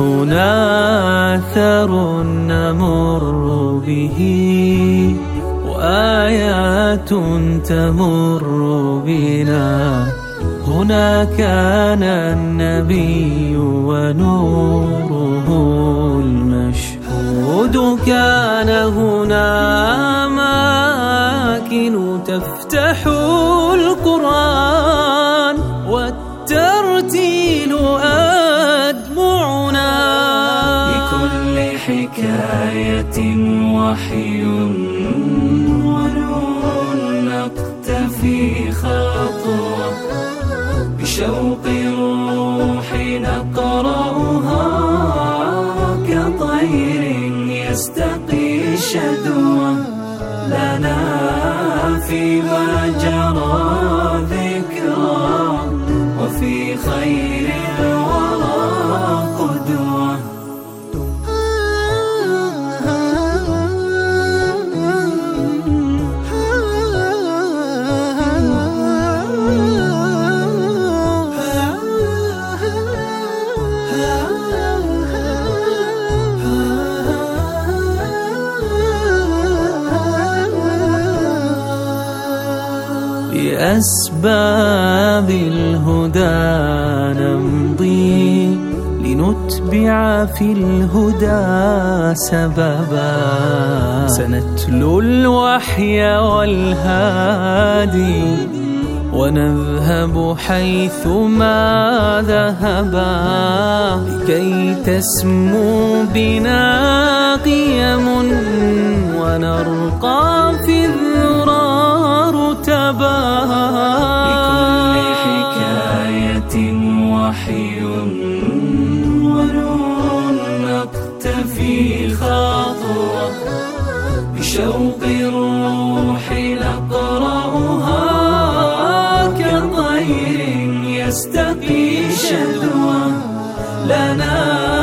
هنا أثر نمر به وآيات تمر بنا. هنا كان النبي ونوره المشهود. كان هنا أماكن تفتح القرآن والترتيل أدمعنا حكاية وحي ونور نقتفي خطوة بشوق الروح نقرأها كطير يستقي شدوة لنا فيما جرى. بأسباب الهدى نمضي لنتبع في الهدى سببا. سنتلو الوحي والهادي ونذهب حيث ما ذهبا. لكي تسمو بنا قيم ونرقى في خطوة بشوق الروح نقرأها كطير يستقي شذوة لنا.